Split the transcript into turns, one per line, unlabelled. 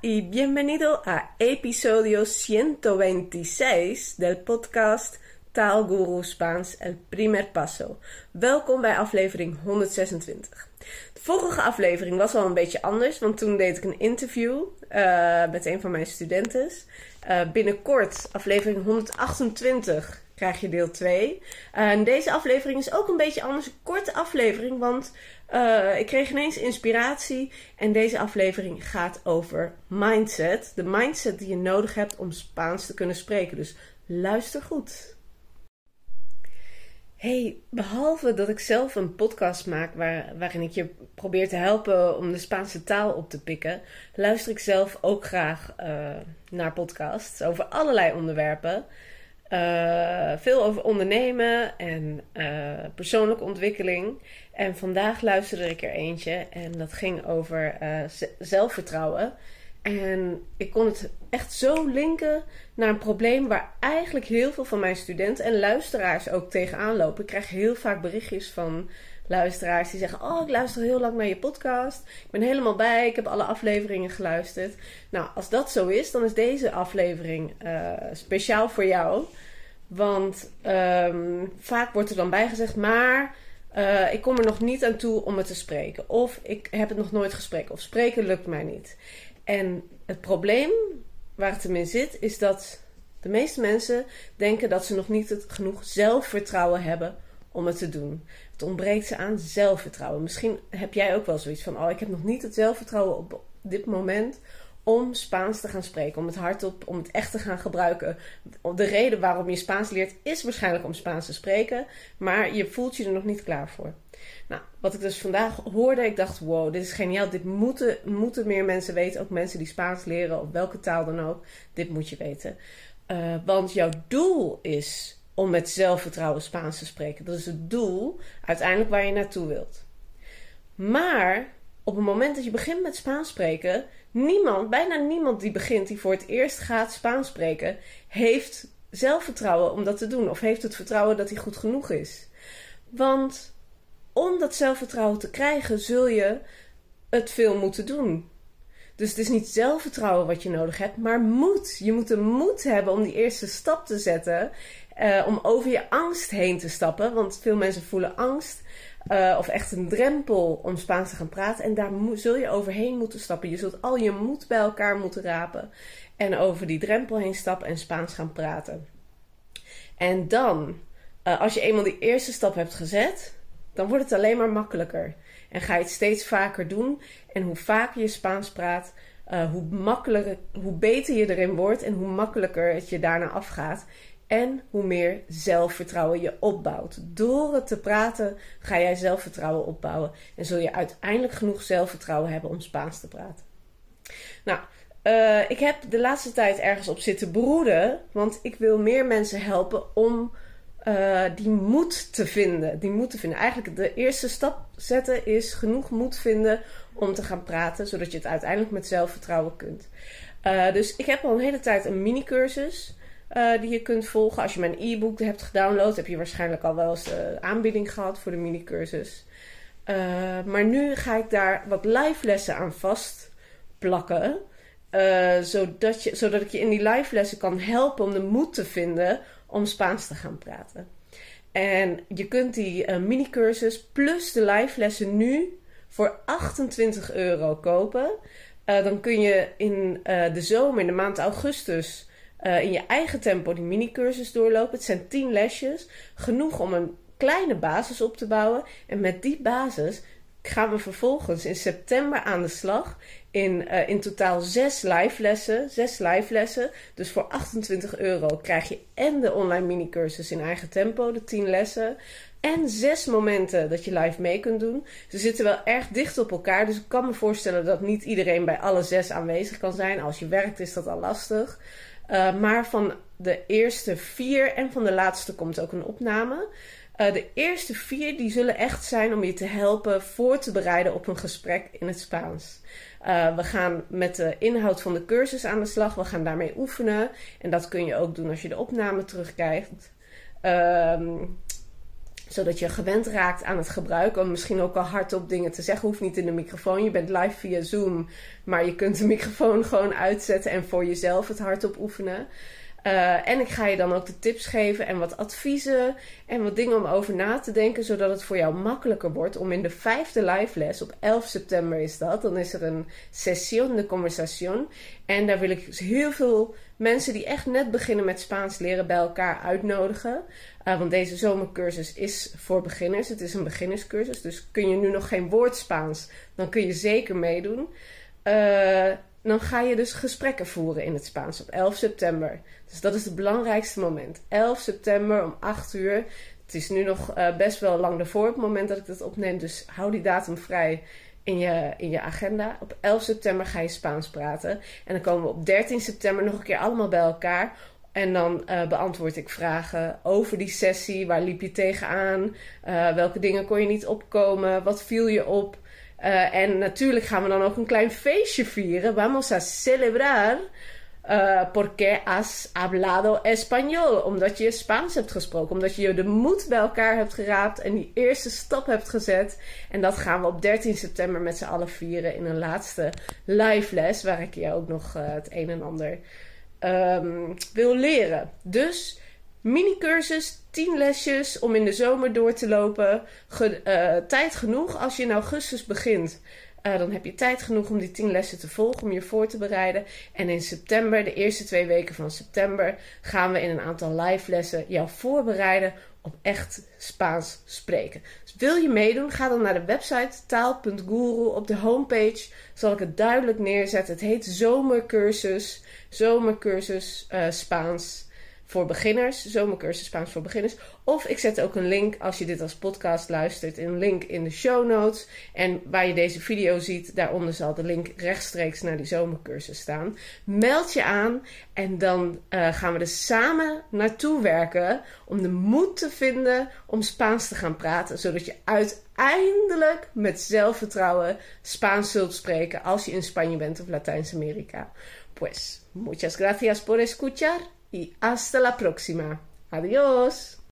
Y bienvenido a episodio 126 del podcast Taalguru Spaans El Primer Paso. Welkom bij aflevering 126. De vorige aflevering was al een beetje anders, want toen deed ik een interview uh, met een van mijn studenten. Uh, binnenkort, aflevering 128, krijg je deel 2. Uh, en deze aflevering is ook een beetje anders, een korte aflevering, want uh, ik kreeg ineens inspiratie. En deze aflevering gaat over mindset. De mindset die je nodig hebt om Spaans te kunnen spreken. Dus luister goed. Hey, behalve dat ik zelf een podcast maak waar, waarin ik je probeer te helpen om de Spaanse taal op te pikken, luister ik zelf ook graag uh, naar podcasts over allerlei onderwerpen. Uh, veel over ondernemen en uh, persoonlijke ontwikkeling. En vandaag luisterde ik er eentje en dat ging over uh, zelfvertrouwen. En ik kon het echt zo linken naar een probleem waar eigenlijk heel veel van mijn studenten en luisteraars ook tegenaan lopen. Ik krijg heel vaak berichtjes van luisteraars die zeggen: Oh, ik luister heel lang naar je podcast. Ik ben helemaal bij, ik heb alle afleveringen geluisterd. Nou, als dat zo is, dan is deze aflevering speciaal voor jou. Want um, vaak wordt er dan bijgezegd: Maar uh, ik kom er nog niet aan toe om het te spreken. Of ik heb het nog nooit gesproken. Of spreken lukt mij niet. En het probleem waar het hem in zit, is dat de meeste mensen denken dat ze nog niet het genoeg zelfvertrouwen hebben om het te doen. Het ontbreekt ze aan zelfvertrouwen. Misschien heb jij ook wel zoiets van: Oh, ik heb nog niet het zelfvertrouwen op dit moment om Spaans te gaan spreken, om het hardop, om het echt te gaan gebruiken. De reden waarom je Spaans leert is waarschijnlijk om Spaans te spreken, maar je voelt je er nog niet klaar voor. Nou, wat ik dus vandaag hoorde, ik dacht: wow, dit is geniaal. Dit moeten, moeten meer mensen weten. Ook mensen die Spaans leren, op welke taal dan ook. Dit moet je weten. Uh, want jouw doel is om met zelfvertrouwen Spaans te spreken. Dat is het doel uiteindelijk waar je naartoe wilt. Maar op het moment dat je begint met Spaans spreken, niemand, bijna niemand die begint, die voor het eerst gaat Spaans spreken, heeft zelfvertrouwen om dat te doen. Of heeft het vertrouwen dat hij goed genoeg is. Want om dat zelfvertrouwen te krijgen, zul je het veel moeten doen. Dus het is niet zelfvertrouwen wat je nodig hebt, maar moed. Je moet de moed hebben om die eerste stap te zetten. Uh, om over je angst heen te stappen. Want veel mensen voelen angst. Uh, of echt een drempel om Spaans te gaan praten. En daar zul je overheen moeten stappen. Je zult al je moed bij elkaar moeten rapen. En over die drempel heen stappen en Spaans gaan praten. En dan, uh, als je eenmaal die eerste stap hebt gezet, dan wordt het alleen maar makkelijker. En ga je het steeds vaker doen. En hoe vaker je Spaans praat, uh, hoe makkelijker, hoe beter je erin wordt en hoe makkelijker het je daarna afgaat. En hoe meer zelfvertrouwen je opbouwt. Door het te praten ga jij zelfvertrouwen opbouwen. En zul je uiteindelijk genoeg zelfvertrouwen hebben om Spaans te praten. Nou, uh, ik heb de laatste tijd ergens op zitten broeden. Want ik wil meer mensen helpen om uh, die moed te vinden. Die moed te vinden. Eigenlijk de eerste stap zetten is genoeg moed vinden om te gaan praten. Zodat je het uiteindelijk met zelfvertrouwen kunt. Uh, dus ik heb al een hele tijd een mini-cursus. Uh, die je kunt volgen. Als je mijn e-book hebt gedownload, heb je waarschijnlijk al wel eens de aanbieding gehad voor de mini-cursus. Uh, maar nu ga ik daar wat live lessen aan vastplakken. Uh, zodat, je, zodat ik je in die live lessen kan helpen om de moed te vinden om Spaans te gaan praten. En je kunt die mini-cursus plus de live lessen nu voor 28 euro kopen. dan kun je in de zomer, in de maand augustus uh, in je eigen tempo die mini-cursus doorlopen. Het zijn 10 lesjes, genoeg om een kleine basis op te bouwen. En met die basis gaan we vervolgens in september aan de slag. In, uh, in totaal zes live lessen. Zes live lessen. Dus voor 28 euro krijg je en de online mini-cursus in eigen tempo, de 10 lessen. En zes momenten dat je live mee kunt doen. Ze zitten wel erg dicht op elkaar. Dus ik kan me voorstellen dat niet iedereen bij alle zes aanwezig kan zijn. Als je werkt is dat al lastig. Uh, maar van de eerste vier en van de laatste komt ook een opname. Uh, de eerste vier die zullen echt zijn om je te helpen voor te bereiden op een gesprek in het Spaans. Uh, we gaan met de inhoud van de cursus aan de slag. We gaan daarmee oefenen. En dat kun je ook doen als je de opname terugkijkt. Um, zodat je gewend raakt aan het gebruiken. Om misschien ook al hardop dingen te zeggen. Hoeft niet in de microfoon. Je bent live via Zoom. Maar je kunt de microfoon gewoon uitzetten en voor jezelf het hardop oefenen. Uh, en ik ga je dan ook de tips geven en wat adviezen en wat dingen om over na te denken, zodat het voor jou makkelijker wordt om in de vijfde live les, op 11 september is dat, dan is er een session de conversation. En daar wil ik heel veel mensen die echt net beginnen met Spaans leren bij elkaar uitnodigen. Uh, want deze zomercursus is voor beginners. Het is een beginnerscursus. Dus kun je nu nog geen woord Spaans, dan kun je zeker meedoen. Uh, dan ga je dus gesprekken voeren in het Spaans op 11 september. Dus dat is het belangrijkste moment. 11 september om 8 uur. Het is nu nog uh, best wel lang ervoor op het moment dat ik dit opneem. Dus hou die datum vrij in je, in je agenda. Op 11 september ga je Spaans praten. En dan komen we op 13 september nog een keer allemaal bij elkaar. En dan uh, beantwoord ik vragen over die sessie. Waar liep je tegenaan? Uh, welke dingen kon je niet opkomen? Wat viel je op? Uh, en natuurlijk gaan we dan ook een klein feestje vieren. Vamos a celebrar. Uh, porque has hablado español. Omdat je Spaans hebt gesproken. Omdat je de moed bij elkaar hebt geraapt. En die eerste stap hebt gezet. En dat gaan we op 13 september met z'n allen vieren. In een laatste live les. Waar ik je ook nog uh, het een en ander um, wil leren. Dus mini-cursus, 10 lesjes om in de zomer door te lopen. Ge, uh, tijd genoeg als je in augustus begint. Uh, dan heb je tijd genoeg om die 10 lessen te volgen, om je voor te bereiden. En in september, de eerste twee weken van september, gaan we in een aantal live lessen jou voorbereiden op echt Spaans spreken. Dus wil je meedoen, ga dan naar de website taal.guru. Op de homepage zal ik het duidelijk neerzetten. Het heet Zomercursus, Zomercursus uh, Spaans voor beginners, zomercursus Spaans voor beginners. Of ik zet ook een link, als je dit als podcast luistert, een link in de show notes. En waar je deze video ziet, daaronder zal de link rechtstreeks naar die zomercursus staan. Meld je aan en dan uh, gaan we er samen naartoe werken om de moed te vinden om Spaans te gaan praten. Zodat je uiteindelijk met zelfvertrouwen Spaans zult spreken als je in Spanje bent of Latijns-Amerika. Pues, muchas gracias por escuchar. Y hasta la próxima. Adiós.